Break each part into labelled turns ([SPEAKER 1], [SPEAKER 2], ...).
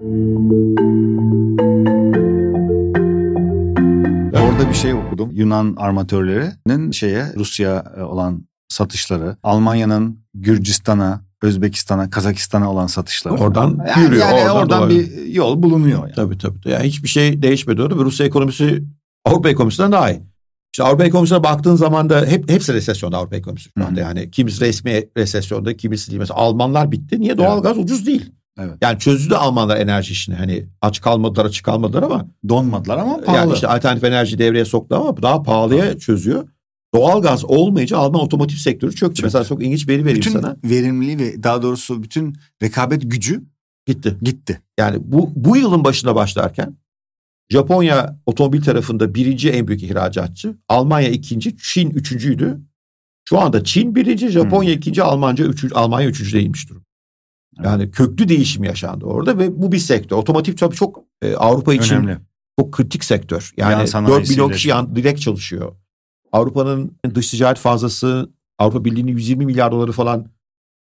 [SPEAKER 1] Orada bir şey okudum. Yunan armatörlerinin şeye Rusya e, olan satışları, Almanya'nın Gürcistan'a, Özbekistan'a, Kazakistan'a olan satışları.
[SPEAKER 2] Oradan
[SPEAKER 1] yani,
[SPEAKER 2] yürüyor.
[SPEAKER 1] Yani
[SPEAKER 2] oradan,
[SPEAKER 1] oradan
[SPEAKER 2] doğru.
[SPEAKER 1] bir yol bulunuyor. Yani.
[SPEAKER 2] Tabii tabii. Yani hiçbir şey değişmedi orada Rusya ekonomisi Avrupa ekonomisinden daha iyi. İşte Avrupa ekonomisine baktığın zaman da hep hepsi resesyonda Avrupa ekonomisi şu anda. Yani kimisi resmi resesyonda, kimisi değil. Mesela Almanlar bitti. Niye? Doğalgaz ucuz değil.
[SPEAKER 1] Evet.
[SPEAKER 2] Yani çözdü Almanlar enerji işini. Hani aç kalmadılar, açık kalmadılar ama
[SPEAKER 1] Donmadılar ama pahalı.
[SPEAKER 2] yani işte alternatif enerji devreye soktu ama daha pahalıya çözüyor. Doğalgaz olmayınca Alman otomotiv sektörü çöktü.
[SPEAKER 1] Çöktü.
[SPEAKER 2] Mesela çok ilginç veri vereyim
[SPEAKER 1] bütün
[SPEAKER 2] sana.
[SPEAKER 1] verimliliği ve daha doğrusu bütün rekabet gücü
[SPEAKER 2] Gitti.
[SPEAKER 1] gitti.
[SPEAKER 2] Yani bu, bu yılın başına başlarken Japonya otomobil tarafında birinci en büyük ihracatçı. Almanya ikinci, Çin üçüncüydü. Şu anda Çin birinci, Japonya ikinci, Almanca üçüncü, Almanya üçüncü değilmiş durum. Yani köklü değişim yaşandı orada ve bu bir sektör. Otomotiv tabii çok e, Avrupa için
[SPEAKER 1] Önemli.
[SPEAKER 2] çok kritik sektör.
[SPEAKER 1] Yan
[SPEAKER 2] Yani 4
[SPEAKER 1] sanayisiyle
[SPEAKER 2] milyon kişi yan, direkt çalışıyor. Avrupa'nın dış ticaret fazlası Avrupa Birliği'nin 120 milyar doları falan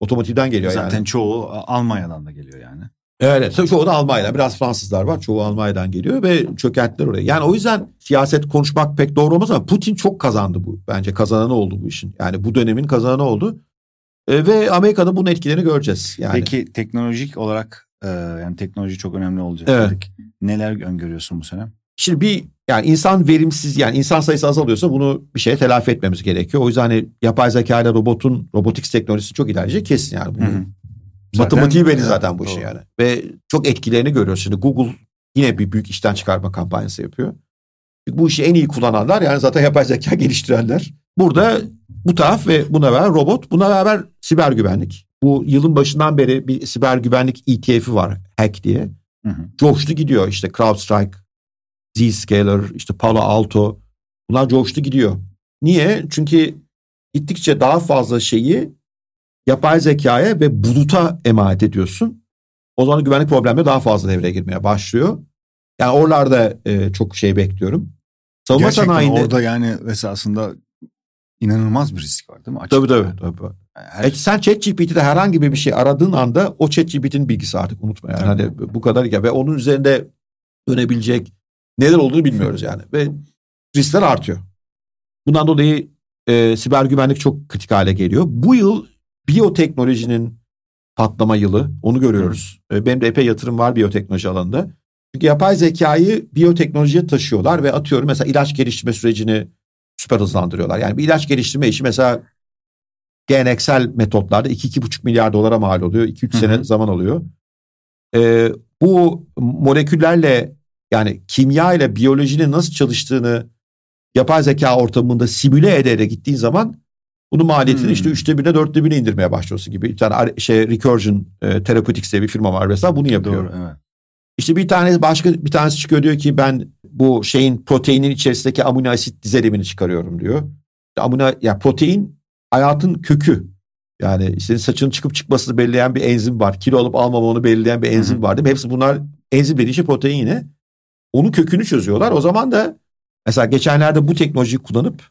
[SPEAKER 2] otomotivden geliyor
[SPEAKER 1] Zaten
[SPEAKER 2] yani.
[SPEAKER 1] çoğu Almanya'dan da geliyor yani.
[SPEAKER 2] Evet çoğu da Almanya'dan. Biraz Fransızlar var. Çoğu Almanya'dan geliyor ve çökerttiler oraya. Yani o yüzden siyaset konuşmak pek doğru olmaz ama Putin çok kazandı bu. Bence kazananı oldu bu işin. Yani bu dönemin kazananı oldu. E, ve Amerika'da bunun etkilerini göreceğiz. Yani
[SPEAKER 1] Peki teknolojik olarak e, yani teknoloji çok önemli olacak
[SPEAKER 2] Evet.
[SPEAKER 1] dedik. Neler öngörüyorsun bu sene?
[SPEAKER 2] Şimdi bir yani insan verimsiz yani insan sayısı azalıyorsa bunu bir şeye telafi etmemiz gerekiyor. O yüzden hani yapay zeka ile robotun robotik teknolojisi çok ilerleyecek kesin yani. Bunu,
[SPEAKER 1] Hı hı.
[SPEAKER 2] Matematiği belli zaten bu işin yani. Ve çok etkilerini görüyoruz. Şimdi Google yine bir büyük işten çıkarma kampanyası yapıyor. Bu işi en iyi kullananlar yani zaten yapay zeka geliştirenler. Burada bu taraf ve buna beraber robot, buna beraber siber güvenlik. Bu yılın başından beri bir siber güvenlik ETF'i var Hack diye.
[SPEAKER 1] Hı hı.
[SPEAKER 2] Coştu gidiyor işte CrowdStrike, Zscaler, işte Palo Alto. Bunlar coştu gidiyor. Niye? Çünkü gittikçe daha fazla şeyi yapay zekaya ve buluta emanet ediyorsun. O zaman güvenlik problemleri daha fazla devreye girmeye başlıyor. Yani oralarda e, çok şey bekliyorum. Savunma
[SPEAKER 1] Gerçekten
[SPEAKER 2] sanayinde...
[SPEAKER 1] orada yani esasında inanılmaz bir risk var değil mi? Açık.
[SPEAKER 2] Tabii tabii. tabii.
[SPEAKER 1] Her-
[SPEAKER 2] Peki sen ChatGPT'de herhangi bir şey aradığın anda o ChatGPT'nin bilgisi artık unutma yani. Hani bu kadar ya ve onun üzerinde dönebilecek neler olduğunu bilmiyoruz yani ve riskler artıyor. Bundan dolayı e, siber güvenlik çok kritik hale geliyor. Bu yıl biyoteknolojinin patlama yılı onu görüyoruz. E, benim de epey yatırım var biyoteknoloji alanında. Çünkü yapay zekayı biyoteknolojiye taşıyorlar ve atıyorum mesela ilaç geliştirme sürecini süper hızlandırıyorlar. Yani bir ilaç geliştirme işi mesela geleneksel metotlarda 2-2,5 milyar dolara mal oluyor. 2-3
[SPEAKER 1] Hı hı.
[SPEAKER 2] sene zaman alıyor. Ee, bu moleküllerle yani kimya ile biyolojinin nasıl çalıştığını yapay zeka ortamında simüle ederek gittiğin zaman bunun maliyetini
[SPEAKER 1] Hmm.
[SPEAKER 2] işte üçte birine dörtte birine indirmeye başlıyorsun gibi. Bir tane şey Recursion e, Therapeutics diye bir firma var mesela bunu yapıyor.
[SPEAKER 1] Doğru evet.
[SPEAKER 2] İşte bir tane başka bir tanesi çıkıyor diyor ki ben bu şeyin proteinin içerisindeki amino asit dizelimini çıkarıyorum diyor. Amino ya protein hayatın kökü. Yani senin saçının çıkıp çıkmasını belirleyen bir enzim var. Kilo alıp almamanı belirleyen bir enzim var değil mi? Hepsi bunlar enzim dediği şey protein yine. Onun kökünü çözüyorlar. O zaman da mesela geçenlerde bu teknolojiyi kullanıp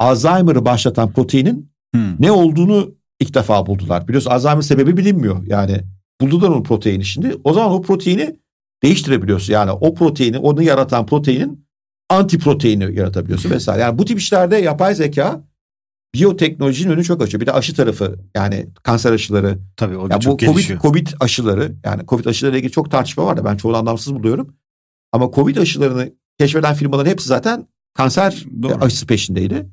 [SPEAKER 2] Alzheimer'ı başlatan proteinin
[SPEAKER 1] Hmm.
[SPEAKER 2] ne olduğunu ilk defa buldular. Biliyorsun Alzheimer sebebi bilinmiyor. Yani buldular onun proteini şimdi. O zaman o proteini değiştirebiliyorsun. Yani o proteini, onu yaratan proteinin antiproteini yaratabiliyorsun vesaire. Yani bu tip işlerde yapay zeka biyoteknolojinin önü çok açıyor. Bir de aşı tarafı yani kanser aşıları.
[SPEAKER 1] Tabii o da
[SPEAKER 2] Ya bu
[SPEAKER 1] çok
[SPEAKER 2] COVID,
[SPEAKER 1] gelişiyor.
[SPEAKER 2] COVID aşıları yani COVID aşılarıyla ilgili çok tartışma var da ben çoğunu anlamsız buluyorum. Ama COVID aşılarını keşfeden firmaların hepsi zaten kanser
[SPEAKER 1] Doğru.
[SPEAKER 2] aşısı peşindeydi.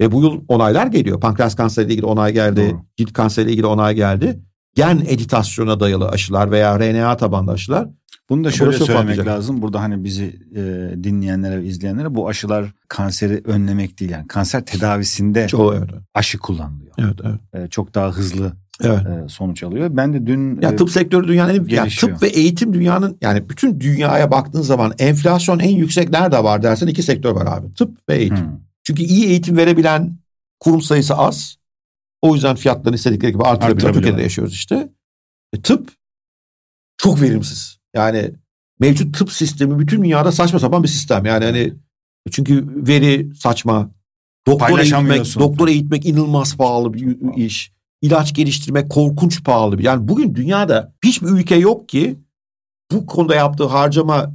[SPEAKER 2] Ve bu yıl onaylar geliyor. Pankreas kanseriyle ilgili onay geldi.
[SPEAKER 1] Doğru.
[SPEAKER 2] Cilt kanseriyle ilgili onay geldi. Gen editasyona dayalı aşılar veya RNA tabanlı aşılar.
[SPEAKER 1] Bunu da
[SPEAKER 2] Ya
[SPEAKER 1] şöyle söylemek
[SPEAKER 2] patlayacak.
[SPEAKER 1] lazım. Burada hani bizi e, dinleyenlere ve izleyenlere bu aşılar kanseri önlemek değil yani kanser tedavisinde
[SPEAKER 2] Çoğu evet.
[SPEAKER 1] aşı kullanılıyor.
[SPEAKER 2] Evet, evet.
[SPEAKER 1] E, çok daha hızlı
[SPEAKER 2] evet.
[SPEAKER 1] e, sonuç alıyor. Ben de dün
[SPEAKER 2] Ya
[SPEAKER 1] e,
[SPEAKER 2] tıp sektörü dünyanın en
[SPEAKER 1] gelişiyor.
[SPEAKER 2] tıp ve eğitim dünyanın yani bütün dünyaya baktığın zaman enflasyon en yüksek nerede var dersen iki sektör var abi. Tıp ve eğitim.
[SPEAKER 1] hmm,
[SPEAKER 2] Çünkü iyi eğitim verebilen kurum sayısı az. O yüzden fiyatlarını istedikleri gibi artırabiliyor.
[SPEAKER 1] Artırabiliyorlar.
[SPEAKER 2] Türkiye'de yaşıyoruz işte. E, tıp çok verimsiz. Yani mevcut tıp sistemi bütün dünyada saçma sapan bir sistem. Yani hani çünkü veri saçma. Doktor eğitmek, doktor eğitmek inanılmaz pahalı bir iş. İlaç geliştirmek korkunç pahalı bir. Yani bugün dünyada hiçbir ülke yok ki bu konuda yaptığı harcama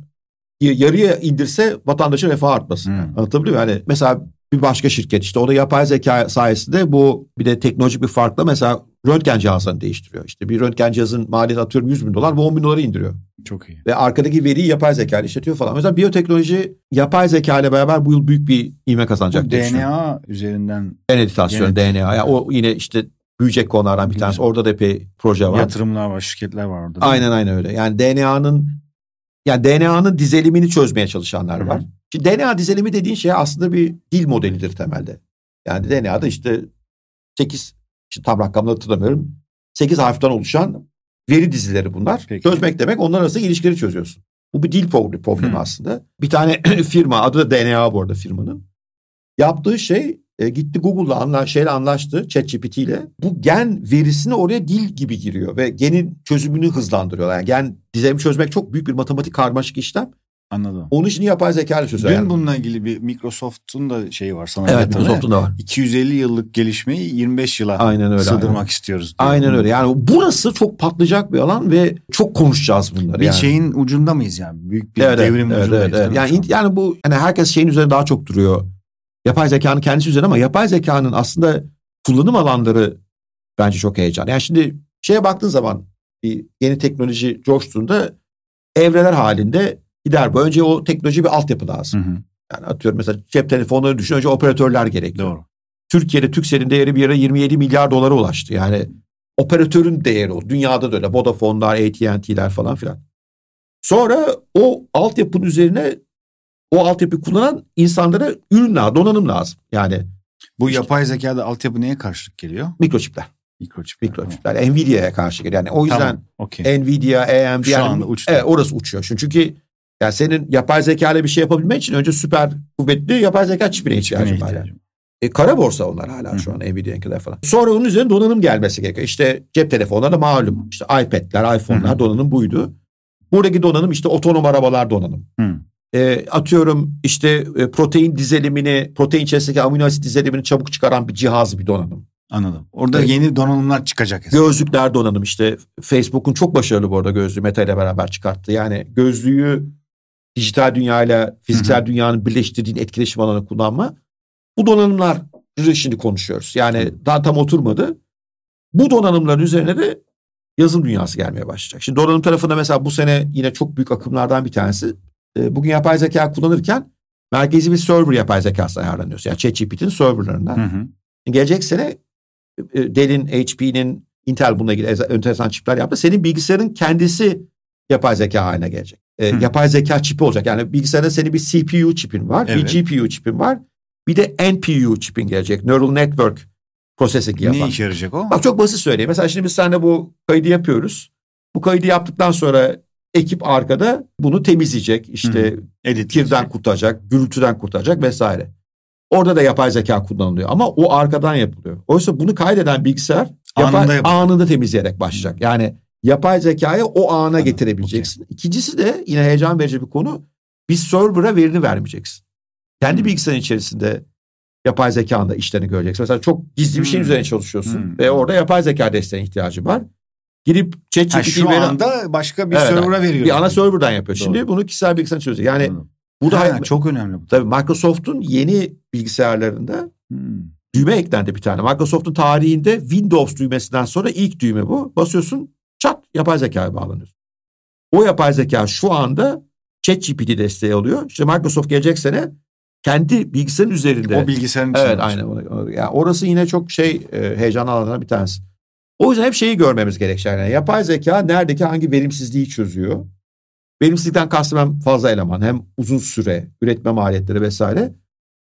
[SPEAKER 2] yarıya indirse vatandaşın refah artması. Hmm. Anlatabiliyor muyum? Yani mesela bir başka şirket işte o da yapay zeka sayesinde bu bir de teknolojik bir farkla mesela röntgen cihazlarını değiştiriyor. İşte bir röntgen cihazın maliyeti atıyorum 100 bin dolar bu 10 bin doları indiriyor.
[SPEAKER 1] Çok iyi.
[SPEAKER 2] Ve arkadaki veriyi yapay zeka ile işletiyor falan. Mesela biyoteknoloji yapay zeka ile beraber bu yıl büyük bir ivme kazanacak.
[SPEAKER 1] Bu DNA üzerinden.
[SPEAKER 2] En editasyon DNA. Yani o yine işte büyüyecek konulardan bir tanesi. Orada da epey proje var.
[SPEAKER 1] Yatırımlar var, şirketler var orada.
[SPEAKER 2] Aynen aynen öyle. Yani DNA'nın yani DNA'nın dizelimini çözmeye çalışanlar var. Hı-hı. Şimdi DNA dizilimi dediğin şey aslında bir dil modelidir temelde. Yani DNA'da işte 8 işte tam rakamları hatırlamıyorum. 8 harften oluşan veri dizileri bunlar. Peki. Çözmek demek onlar arasında ilişkileri çözüyorsun. Bu bir dil problemi aslında. Bir tane firma adı da DNA bu arada firmanın. Yaptığı şey e, gitti Google'la anla, şeyle anlaştı ChatGPT ile. Bu gen verisini oraya dil gibi giriyor ve genin çözümünü hızlandırıyorlar. Yani gen dizilimi çözmek çok büyük bir matematik karmaşık işlem.
[SPEAKER 1] Anladım.
[SPEAKER 2] Onun için yapay zeka ile çözüyor.
[SPEAKER 1] Dün yani. bununla ilgili bir Microsoft'un da şeyi var sana.
[SPEAKER 2] Evet Microsoft'un da var.
[SPEAKER 1] 250 yıllık gelişmeyi 25 yıla aynen öyle, sığdırmak aynen. istiyoruz.
[SPEAKER 2] Diyor. Aynen öyle. Yani burası çok patlayacak bir alan ve çok konuşacağız bunları.
[SPEAKER 1] Bir
[SPEAKER 2] yani.
[SPEAKER 1] şeyin ucunda mıyız yani? Büyük bir evet, devrim evet, ucundayız. Evet, evet.
[SPEAKER 2] Yani, yani bu hani herkes şeyin üzerine daha çok duruyor. Yapay zekanın kendisi üzerine ama yapay zekanın aslında kullanım alanları bence çok heyecan. Yani şimdi şeye baktığın zaman bir yeni teknoloji coştuğunda evreler halinde gider bu. Önce o teknoloji bir altyapı lazım. Hı hı. Yani atıyorum mesela cep telefonları düşün önce operatörler gerekiyor. Doğru. Türkiye'de Türkcell'in değeri bir ara 27 milyar dolara ulaştı. Yani operatörün değeri o. Dünyada da öyle. Vodafone'lar, AT&T'ler falan filan. Sonra o altyapının üzerine o altyapı kullanan insanlara ürün lazım, donanım lazım. Yani
[SPEAKER 1] bu işte, yapay zekada altyapı neye karşılık geliyor?
[SPEAKER 2] Mikroçipler.
[SPEAKER 1] Mikroçipler.
[SPEAKER 2] Mikroçipler. Tamam. Nvidia'ya karşı geliyor. Yani o yüzden tamam, okay. Nvidia, AMD Şu yani, anda uçtu. Evet, orası uçuyor. Çünkü yani senin yapay zeka ile bir şey yapabilmen için önce süper kuvvetli yapay zeka çipine ihtiyacın var. Yani. E, kara borsa onlar hala şu an Nvidia'nınkiler falan. Sonra onun üzerine donanım gelmesi gerekiyor. İşte cep telefonları malum. İşte iPad'ler, iPhone'lar donanım buydu. Buradaki donanım işte otonom arabalar donanım. Hı. E, atıyorum işte e, protein dizelimini, protein içerisindeki amino asit dizelimini çabuk çıkaran bir cihaz bir donanım.
[SPEAKER 1] Anladım. Orada evet. yeni donanımlar çıkacak.
[SPEAKER 2] Aslında. Gözlükler donanım işte. Facebook'un çok başarılı bu arada gözlüğü Meta ile beraber çıkarttı. Yani gözlüğü dijital dünyayla fiziksel Hı-hı. dünyanın birleştirdiğin etkileşim alanı kullanma. Bu donanımlar şimdi konuşuyoruz. Yani Hı-hı. daha tam oturmadı. Bu donanımların üzerine de yazılım dünyası gelmeye başlayacak. Şimdi donanım tarafında mesela bu sene yine çok büyük akımlardan bir tanesi. Ee, bugün yapay zeka kullanırken merkezi bir server yapay zekasına ayarlanıyorsun. Yani ChatGPT'nin serverlarından. Hı hı. Gelecek sene e, Dell'in, HP'nin, Intel bununla ilgili enteresan çipler yaptı. Senin bilgisayarın kendisi yapay zeka haline gelecek e, yapay zeka çipi olacak. Yani bilgisayarda senin bir CPU çipin var, evet. bir GPU çipin var. Bir de NPU çipin gelecek. Neural Network Processing yapan.
[SPEAKER 1] Ne işe yarayacak o?
[SPEAKER 2] Bak çok basit söyleyeyim. Mesela şimdi biz seninle bu kaydı yapıyoruz. Bu kaydı yaptıktan sonra ekip arkada bunu temizleyecek. İşte Edit kirden kurtaracak, gürültüden kurtaracak vesaire. Orada da yapay zeka kullanılıyor ama o arkadan yapılıyor. Oysa bunu kaydeden bilgisayar yapay, anında, anında temizleyerek başlayacak. Yani yapay zekayı o ana Anladım. getirebileceksin. Okay. İkincisi de yine heyecan verici bir konu. Bir server'a verini vermeyeceksin. Kendi hmm. bilgisayarın içerisinde yapay zekanda işlerini göreceksin. Mesela çok gizli bir şeyin hmm. üzerine çalışıyorsun hmm. ve orada yapay zeka desteğine ihtiyacı var. Girip ChatGPT'yi
[SPEAKER 1] şu veri... anda başka bir evet, server'a veriyor.
[SPEAKER 2] Bir ana server'dan yapıyor. Doğru. Şimdi bunu kişisel bilgisayar çözüyor. Yani hmm.
[SPEAKER 1] bu da ha, çok önemli bu.
[SPEAKER 2] Tabii Microsoft'un yeni bilgisayarlarında hmm. düğme eklendi bir tane. Microsoft'un tarihinde Windows düğmesinden sonra ilk düğme bu. Basıyorsun Çat yapay zekaya bağlanıyorsun. O yapay zeka şu anda ChatGPT desteği alıyor. İşte Microsoft gelecek sene kendi bilgisayarın üzerinde.
[SPEAKER 1] O bilgisayarın
[SPEAKER 2] içinde. Evet aynen. Yani orası yine çok şey e, heyecan alanlarından bir tanesi. O yüzden hep şeyi görmemiz gerekecek. Yani yapay zeka neredeki hangi verimsizliği çözüyor? Verimsizlikten kastım hem fazla eleman hem uzun süre üretme maliyetleri vesaire.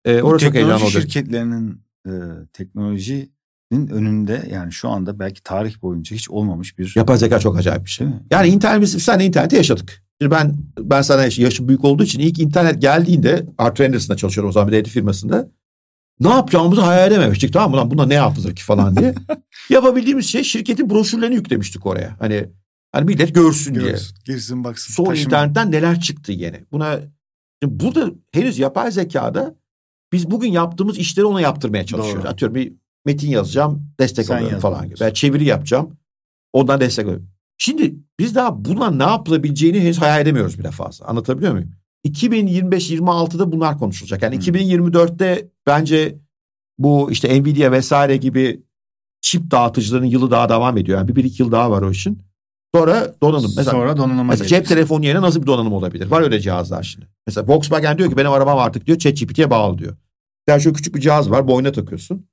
[SPEAKER 1] Ee, orası çok heyecan olacak. şirketlerinin e, teknoloji önünde yani şu anda belki tarih boyunca hiç olmamış bir...
[SPEAKER 2] Yapay zeka çok acayip bir şey. Yani internet biz sen interneti yaşadık. Şimdi ben ben sana yaşım büyük olduğu için ilk internet geldiğinde Arthur Anderson'da çalışıyorum o zaman bir firmasında. Ne yapacağımızı hayal edememiştik tamam mı lan buna ne yapılır ki falan diye. Yapabildiğimiz şey şirketin broşürlerini yüklemiştik oraya. Hani hani millet görsün, görsün diye.
[SPEAKER 1] Girsin baksın.
[SPEAKER 2] Sonra taşıma. internetten neler çıktı yeni. Buna şimdi burada henüz yapay zekada biz bugün yaptığımız işleri ona yaptırmaya çalışıyoruz. Doğru. Atıyorum bir metin yazacağım, destek Sen alıyorum falan gibi. Ben çeviri yapacağım, ondan destek alıyorum. Şimdi biz daha buna ne yapılabileceğini henüz hayal edemiyoruz bile fazla. Anlatabiliyor muyum? 2025-26'da bunlar konuşulacak. Yani
[SPEAKER 1] Hmm.
[SPEAKER 2] 2024'te bence bu işte Nvidia vesaire gibi çip dağıtıcıların yılı daha devam ediyor. Yani bir, bir iki yıl daha var o işin. Sonra donanım. Mesela,
[SPEAKER 1] Sonra donanıma
[SPEAKER 2] mesela cep telefonu yerine nasıl bir donanım olabilir? Var öyle cihazlar şimdi. Mesela Volkswagen diyor ki benim arabam artık diyor ChatGPT'ye bağlı diyor. Yani şu küçük bir cihaz var boynuna takıyorsun.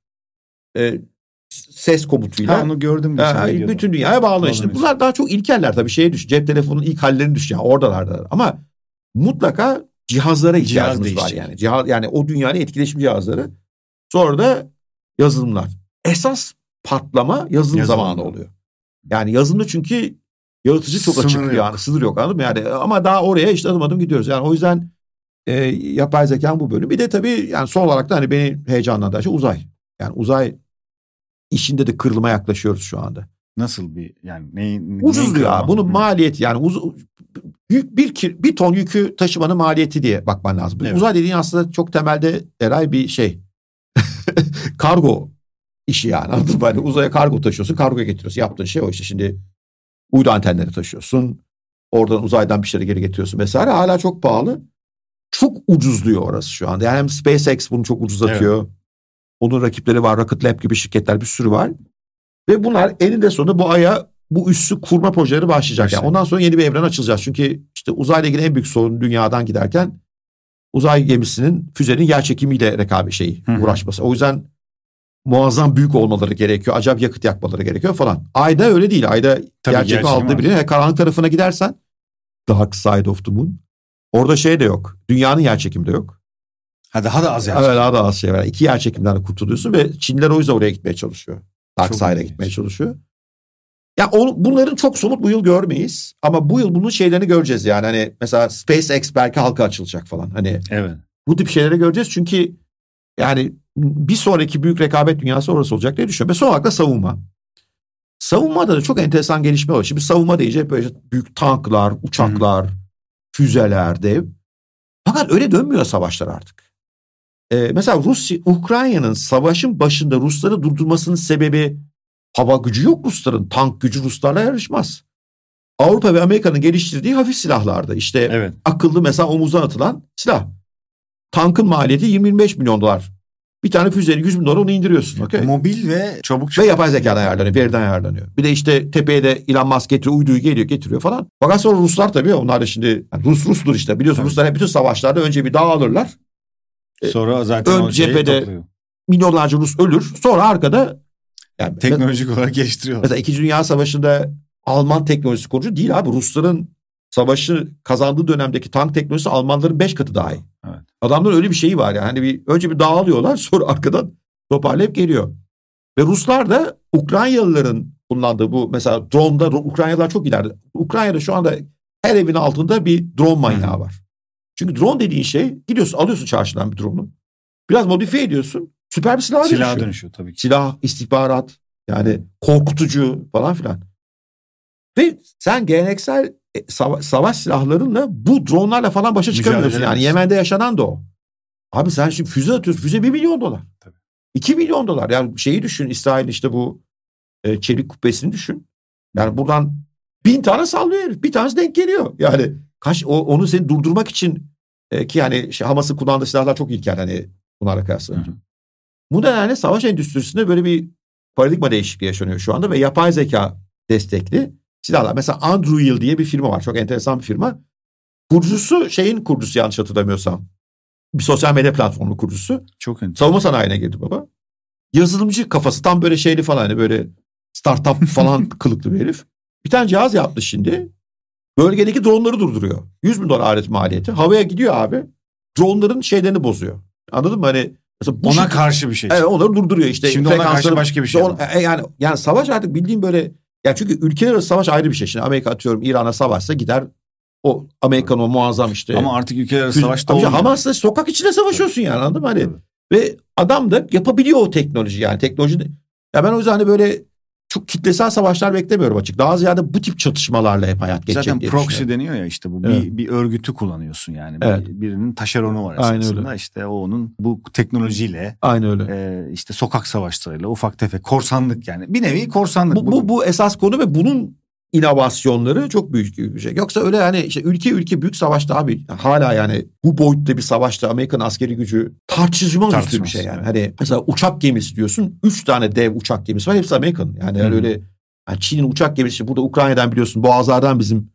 [SPEAKER 2] Ee, ses komutuyla.
[SPEAKER 1] Ha, onu gördüm.
[SPEAKER 2] Ha, bütün dünyaya bağlı işte. Bunlar daha çok ilkeller tabii şeye düş. Cep telefonunun ilk hallerini düş. Yani oradalarda. Ama mutlaka cihazlara ihtiyacımız var
[SPEAKER 1] değişecek.
[SPEAKER 2] yani. Cihaz, yani o dünyanın etkileşim cihazları. Sonra da yazılımlar. Esas patlama yazılım
[SPEAKER 1] Yazılımda.
[SPEAKER 2] zamanı oluyor. Yani yazılımda çünkü yaratıcı çok
[SPEAKER 1] Sınır
[SPEAKER 2] açık
[SPEAKER 1] yok.
[SPEAKER 2] yani sınır yok anladın mı? Yani ama daha oraya işte adım adım gidiyoruz. Yani o yüzden e, yapay zekanın bu bölümü. Bir de tabii yani son olarak da hani beni heyecanlandıran şey uzay. Yani uzay işinde de kırılıma yaklaşıyoruz şu anda.
[SPEAKER 1] Nasıl bir yani neyin
[SPEAKER 2] Ucuz
[SPEAKER 1] neyin
[SPEAKER 2] abi. Bunun maliyeti yani uz, yük, bir, kir- bir ton yükü taşımanın maliyeti diye bakman lazım.
[SPEAKER 1] Evet.
[SPEAKER 2] Uzay dediğin aslında çok temelde eray bir şey. kargo işi yani anladın mı? Hani uzaya kargo taşıyorsun kargoya getiriyorsun. Yaptığın şey o işte şimdi uydu antenleri taşıyorsun. Oradan uzaydan bir şeyleri geri getiriyorsun vesaire. Hala çok pahalı. Çok ucuzluyor orası şu anda. Yani hem SpaceX bunu çok ucuzlatıyor. Onun rakipleri var. Rocket Lab gibi şirketler bir sürü var. Ve bunlar eninde sonunda bu aya bu üssü kurma projeleri başlayacak. Yani ondan sonra yeni bir evren açılacağız. Çünkü işte uzayla ilgili en büyük sorun dünyadan giderken uzay gemisinin füzenin yer çekimiyle rekabet şeyi
[SPEAKER 1] Hı hı.
[SPEAKER 2] uğraşması. O yüzden muazzam büyük olmaları gerekiyor. Acayip yakıt yakmaları gerekiyor falan. Ayda öyle değil. Ayda
[SPEAKER 1] Tabii
[SPEAKER 2] yer çekimi
[SPEAKER 1] yer çekimi
[SPEAKER 2] aldığı. Karanlık tarafına gidersen Dark Side of the Moon. Orada şey de yok. Dünyanın yer çekimi de yok.
[SPEAKER 1] Ha daha da az
[SPEAKER 2] Evet
[SPEAKER 1] yani.
[SPEAKER 2] daha da az şey var. İki yer çekimden de kurtuluyorsun ve Çinliler o yüzden oraya gitmeye çalışıyor. Dark Side'a gitmeye çalışıyor. Ya onu, bunların çok somut bu yıl görmeyiz. Ama bu yıl bunun şeylerini göreceğiz yani. Hani mesela SpaceX belki halka açılacak falan. Hani
[SPEAKER 1] Evet.
[SPEAKER 2] bu tip şeyleri göreceğiz. Çünkü yani bir sonraki büyük rekabet dünyası orası olacak diye düşünüyorum. Ve son olarak da savunma. Savunmada da çok enteresan gelişme var. Şimdi savunma deyince böyle büyük tanklar, uçaklar, füzeler, dev. Fakat öyle dönmüyor savaşlar artık. Ee, mesela Rusya, Ukrayna'nın savaşın başında Rusları durdurmasının sebebi hava gücü yok Rusların. Tank gücü Ruslarla yarışmaz. Avrupa ve Amerika'nın geliştirdiği hafif silahlarda işte
[SPEAKER 1] Evet.
[SPEAKER 2] akıllı mesela omuzdan atılan silah. Tankın maliyeti 20-25 milyon dolar. Bir tane füzenin 100 bin dolar onu indiriyorsun. okey?
[SPEAKER 1] Mobil ve çabuk
[SPEAKER 2] Ve yapay zekadan ayarlanıyor, veriden ayarlanıyor. Bir de işte tepeye de Elon Musk getiriyor, uyduyu geliyor, getiriyor falan. Fakat sonra Ruslar tabii onlar da şimdi yani Rus Rusdur işte. Biliyorsun
[SPEAKER 1] Tabii.
[SPEAKER 2] Ruslar hep bütün savaşlarda önce bir dağ alırlar.
[SPEAKER 1] Sonra zaten
[SPEAKER 2] ön
[SPEAKER 1] o
[SPEAKER 2] cephede-
[SPEAKER 1] topluyor.
[SPEAKER 2] Milyonlarca Rus ölür. Sonra arkada yani
[SPEAKER 1] Teknolojik olarak geliştiriyorlar.
[SPEAKER 2] Mesela İkinci Dünya Savaşı'nda Alman teknolojisi konucu değil abi. Rusların savaşı kazandığı dönemdeki tank teknolojisi Almanların beş katı daha iyi.
[SPEAKER 1] Evet.
[SPEAKER 2] Adamların öyle bir şeyi var yani. Hani bir, önce bir dağılıyorlar sonra arkadan toparlayıp geliyor. Ve Ruslar da Ukraynalıların kullandığı bu mesela drone'da Ukraynalılar çok ileride. Ukrayna'da şu anda her evin altında bir drone manyağı var. Çünkü drone dediğin şey gidiyorsun alıyorsun çarşıdan bir drone'u. Biraz modifiye ediyorsun. Süper bir silah dönüşüyor
[SPEAKER 1] dönüşüyor tabii ki.
[SPEAKER 2] silah, istihbarat yani korkutucu falan filan. Ve sen geleneksel e, sava- savaş silahlarınla bu dronlarla falan başa çıkamıyorsun. Yani. Yemen'de yaşanan da o. Abi sen şimdi füze atıyorsun. Füze 1 milyon dolar.
[SPEAKER 1] Tabii.
[SPEAKER 2] 2 milyon dolar. Yani şeyi düşün. İsrail işte bu e, çelik kubbesini düşün. Yani buradan bin tane sallıyor herif. Bir tanesi denk geliyor. Yani kaç o, onu seni durdurmak için e, ki yani şey, Hamas'ın kullandığı silahlar çok ilkel hani bunlara kıyasla. Bu nedenle savaş endüstrisinde böyle bir paradigma değişikliği yaşanıyor şu anda ve yapay zeka destekli silahlar. Mesela Anduril diye bir firma var. Çok enteresan bir firma. Kurucusu şeyin kurucusu yanlış hatırlamıyorsam. Bir sosyal medya platformu kurucusu.
[SPEAKER 1] Çok enteresan.
[SPEAKER 2] Savunma sanayine girdi baba. Yazılımcı kafası tam böyle şeyli falan hani böyle startup falan kılıklı bir herif. Bir tane cihaz yaptı şimdi. Bölgedeki dronları durduruyor. 100 bin dolar alet maliyeti. Havaya gidiyor abi. Dronların şeylerini bozuyor. Anladın mı? Hani mesela bu
[SPEAKER 1] Ona karşı bir şey.
[SPEAKER 2] Evet onları durduruyor işte.
[SPEAKER 1] Şimdi ona karşı başka bir şey
[SPEAKER 2] on- e, yani yani savaş artık bildiğim böyle ya çünkü ülkeler arası savaş ayrı bir şey. Şimdi Amerika atıyorum İran'a savaşsa gider o Amerikan o muazzam işte.
[SPEAKER 1] Ama artık ülkeler arası savaşta
[SPEAKER 2] Tabii
[SPEAKER 1] olmuyor.
[SPEAKER 2] Hamas'la sokak içinde savaşıyorsun yani anladın mı? Hani
[SPEAKER 1] Tabii.
[SPEAKER 2] ve adam da yapabiliyor o teknoloji yani teknoloji. Ya ben o yüzden hani böyle çok kitlesel savaşlar beklemiyorum açık. Daha ziyade bu tip çatışmalarla hep hayat geçecek
[SPEAKER 1] Zaten proxy deniyor ya işte bu
[SPEAKER 2] Evet.
[SPEAKER 1] bir, bir örgütü kullanıyorsun yani. Bir-
[SPEAKER 2] Evet.
[SPEAKER 1] birinin taşeronu var esasında.
[SPEAKER 2] öyle.
[SPEAKER 1] İşte o onun bu teknolojiyle
[SPEAKER 2] Aynı öyle.
[SPEAKER 1] e, işte sokak savaşlarıyla ufak tefek korsanlık yani. Bir nevi korsanlık.
[SPEAKER 2] Bu, bu, bu esas konu ve bunun inovasyonları çok büyük bir şey. Yoksa öyle hani işte ülke ülke büyük savaşta abi hala yani bu boyutta bir savaşta Amerikan askeri gücü tartışılmaz üstü bir şey yani. Hani mesela uçak gemisi diyorsun. Üç tane dev uçak gemisi var. Hepsi Amerikan. Yani
[SPEAKER 1] Hı.
[SPEAKER 2] öyle yani Çin'in uçak gemisi burada Ukrayna'dan biliyorsun Boğazlar'dan bizim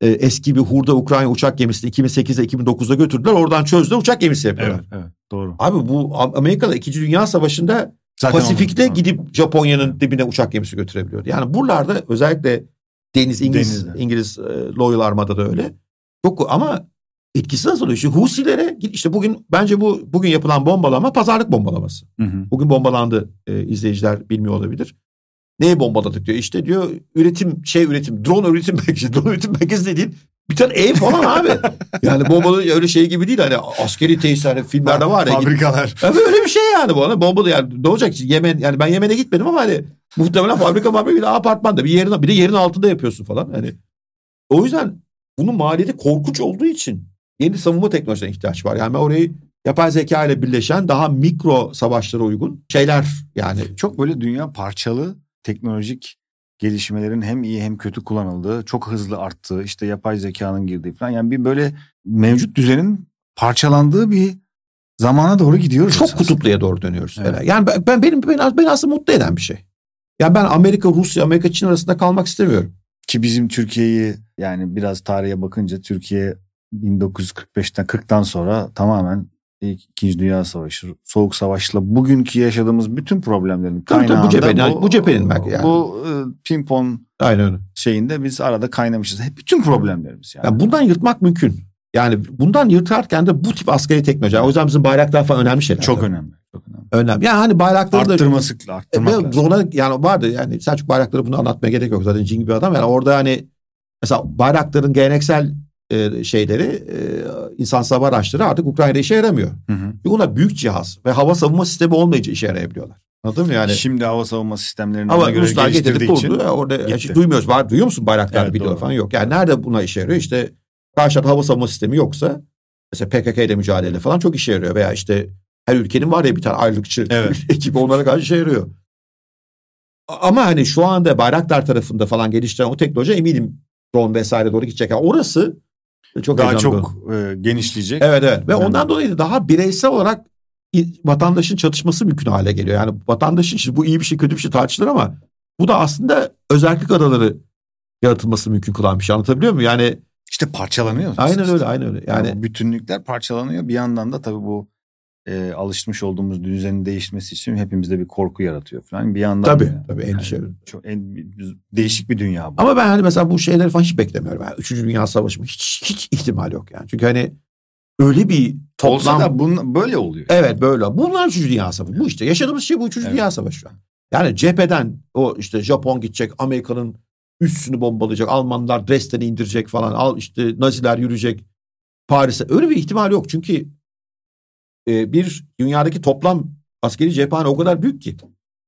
[SPEAKER 2] e, eski bir hurda Ukrayna uçak gemisini 2008'de 2009'da götürdüler. Oradan çözdüler uçak gemisi yapıyorlar.
[SPEAKER 1] Evet, evet doğru.
[SPEAKER 2] Abi bu Amerika'da 2. Dünya Savaşı'nda
[SPEAKER 1] Zaten
[SPEAKER 2] Pasifik'te
[SPEAKER 1] onu-
[SPEAKER 2] gidip Japonya'nın dibine uçak gemisi götürebiliyordu. Yani buralarda özellikle deniz İngiliz
[SPEAKER 1] Denizde.
[SPEAKER 2] İngiliz e, Loyal Armada da öyle. Çok ama etkisi nasıl oluyor? İşte Husilere işte bugün bence bu bugün yapılan bombalama pazarlık bombalaması.
[SPEAKER 1] Hı hı.
[SPEAKER 2] Bugün bombalandı e, izleyiciler bilmiyor olabilir. Neyi bombaladık diyor. İşte diyor üretim şey üretim drone üretim merkezi. Drone üretim merkezi dediğin bir tane ev falan abi. yani bombalı öyle şey gibi değil hani askeri tesis hani filmlerde var ya.
[SPEAKER 1] Fabrikalar.
[SPEAKER 2] Ya böyle bir şey yani bu. Hani bombalı yani ne olacak? Yemen yani ben Yemen'e gitmedim ama hani muhtemelen fabrika fabrika bir de apartmanda bir yerin bir de yerin altında yapıyorsun falan. Hani o yüzden bunun maliyeti korkunç olduğu için yeni savunma teknolojisine ihtiyaç var. Yani ben orayı yapay zeka ile birleşen daha mikro savaşlara uygun şeyler yani
[SPEAKER 1] Çok böyle dünya parçalı teknolojik gelişmelerin hem iyi hem kötü kullanıldığı, çok hızlı arttığı, işte yapay zekanın girdiği falan. Yani bir böyle mevcut düzenin parçalandığı bir zamana doğru gidiyoruz.
[SPEAKER 2] çok
[SPEAKER 1] esasında.
[SPEAKER 2] kutupluya doğru dönüyoruz.
[SPEAKER 1] Evet.
[SPEAKER 2] Yani ben, ben benim beni, beni aslında mutlu eden bir şey. Yani ben Amerika, Rusya, Amerika, Çin arasında kalmak istemiyorum.
[SPEAKER 1] Ki bizim Türkiye'yi yani biraz tarihe bakınca Türkiye 1945'ten 40'tan sonra tamamen İkinci Dünya Savaşı, Soğuk Savaş'la bugünkü yaşadığımız bütün problemlerin
[SPEAKER 2] tabii, bu
[SPEAKER 1] kaynağında
[SPEAKER 2] cephenin- bu cephenin belki yani.
[SPEAKER 1] Bu e, pimpon
[SPEAKER 2] Aynen
[SPEAKER 1] şeyinde biz arada kaynamışız. Hep bütün problemlerimiz yani.
[SPEAKER 2] Yani bundan yırtmak mümkün. Yani bundan yırtarken de bu tip askeri teknoloji. O yüzden bizim bayraklar falan önemli şeyler.
[SPEAKER 1] çok önemli. Çok önemli.
[SPEAKER 2] önemli. Yani hani bayrakları da
[SPEAKER 1] Arttırması,
[SPEAKER 2] E,
[SPEAKER 1] arttırmak
[SPEAKER 2] ve
[SPEAKER 1] lazım.
[SPEAKER 2] drone'a yani vardı yani Selçuk Bayraktar'ı bunu anlatmaya gerek yok zaten cin gibi adam. Yani orada hani mesela Bayraktar'ın geleneksel e, şeyleri e, insan hava araçları artık Ukrayna'da işe yaramıyor.
[SPEAKER 1] Hı hı.
[SPEAKER 2] Çünkü onlar büyük cihaz ve hava savunma sistemi olmayınca işe yarayabiliyorlar. Anladın mı yani?
[SPEAKER 1] Şimdi hava savunma sistemlerini
[SPEAKER 2] Ama
[SPEAKER 1] göre
[SPEAKER 2] Ruslar
[SPEAKER 1] için
[SPEAKER 2] kurdu. Orada
[SPEAKER 1] gitti.
[SPEAKER 2] hiç duymuyoruz. Var, duyuyor musun bayraklar
[SPEAKER 1] Evet, doğru.
[SPEAKER 2] falan yok. Yani nerede buna işe yarıyor? İşte karşıda hava savunma sistemi yoksa mesela PKK ile mücadele falan çok işe yarıyor. Veya işte her ülkenin var ya bir tane ayrılıkçı
[SPEAKER 1] Evet.
[SPEAKER 2] ekibi onlara karşı işe yarıyor. Ama hani şu anda Bayraktar tarafında falan geliştiren o teknoloji eminim drone vesaire doğru gidecek. Yani orası çok
[SPEAKER 1] daha çok e, genişleyecek.
[SPEAKER 2] Evet evet ve
[SPEAKER 1] Önemli.
[SPEAKER 2] ondan dolayı da daha bireysel olarak vatandaşın çatışması mümkün hale geliyor. Yani vatandaşın bu iyi bir şey kötü bir şey tartışılır ama bu da aslında özellik adaları yaratılması mümkün kılan bir şey anlatabiliyor muyum? Yani
[SPEAKER 1] İşte parçalanıyor.
[SPEAKER 2] aynen
[SPEAKER 1] aslında.
[SPEAKER 2] öyle aynen öyle.
[SPEAKER 1] Yani
[SPEAKER 2] Yani
[SPEAKER 1] bütünlükler parçalanıyor. Bir yandan da tabii bu e, alışmış olduğumuz düzenin değişmesi için hepimizde bir korku yaratıyor falan. Bir yandan
[SPEAKER 2] tabii
[SPEAKER 1] da-
[SPEAKER 2] tabii endişe.
[SPEAKER 1] Yani çok en, değişik bir dünya bu.
[SPEAKER 2] Ama ben hani mesela bu şeyleri falan hiç beklemiyorum. Yani Üçüncü Dünya Savaşı mı? hiç hiç ihtimal yok yani. Çünkü hani öyle bir toplam
[SPEAKER 1] Olsa da bunun, böyle oluyor.
[SPEAKER 2] Evet böyle. Bunlar Üçüncü Dünya Savaşı. Bu işte yaşadığımız şey bu Üçüncü
[SPEAKER 1] Evet.
[SPEAKER 2] Dünya Savaşı şu an. Yani cepheden o işte Japon gidecek, Amerika'nın üstünü bombalayacak, Almanlar Dresden'i indirecek falan, al işte Naziler yürüyecek Paris'e. Öyle bir ihtimal yok. Çünkü e, bir dünyadaki toplam askeri cephane o kadar büyük ki.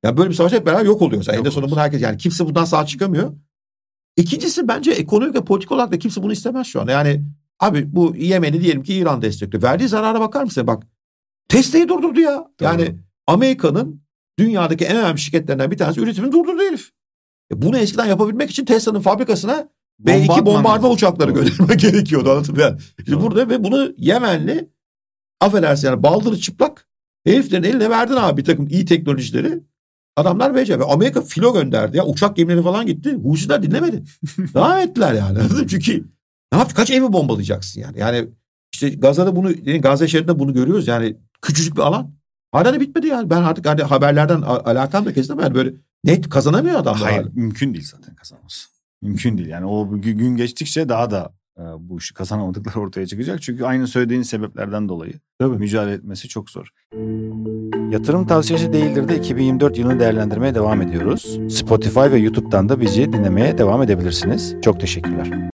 [SPEAKER 2] Yani böyle bir savaş hep beraber yok oluyor. Yani eninde sonunda bunu herkes yani kimse bundan sağ çıkamıyor. İkincisi bence ekonomik ve politik olarak da kimse bunu istemez şu an. Yani abi bu Yemen'i diyelim ki İran destekliyor. Verdiği zarara bakar mısın? Bak Tesla'yı durdurdu ya. Yani
[SPEAKER 1] Doğru.
[SPEAKER 2] Amerika'nın dünyadaki en önemli şirketlerinden bir tanesi üretimini durdurdu herif. E bunu eskiden yapabilmek için Tesla'nın fabrikasına B2
[SPEAKER 1] atman
[SPEAKER 2] bombardıman uçakları göndermek gerekiyordu anladın mı? Yani Şimdi burada ve bunu Yemenli affedersin yani baldırı çıplak heriflerin eline verdin abi bir takım iyi teknolojileri. Adamlar. Ve Amerika filo gönderdi ya. Uçak gemileri falan gitti. Husiler dinlemedi. Devam ettiler yani. Çünkü ne yap kaç evi bombalayacaksın yani. Yani işte Gazze'de bunu Gazze şeridinde bunu görüyoruz. Yani küçücük bir alan. Hala da bitmedi yani. Ben artık hani haberlerden alakam da kesildi. Yani böyle net kazanamıyor adamlar.
[SPEAKER 1] Hayır
[SPEAKER 2] hala.
[SPEAKER 1] mümkün değil zaten kazanması. Mümkün değil. Yani o gü- gün geçtikçe daha da bu işi kazanamadıkları ortaya çıkacak. Çünkü aynı söylediğin sebeplerden dolayı
[SPEAKER 2] Tabii.
[SPEAKER 1] mücadele etmesi çok zor.
[SPEAKER 3] Yatırım tavsiyesi değildir de 2024 yılını değerlendirmeye devam ediyoruz. Spotify ve YouTube'dan da bizi dinlemeye devam edebilirsiniz. Çok teşekkürler.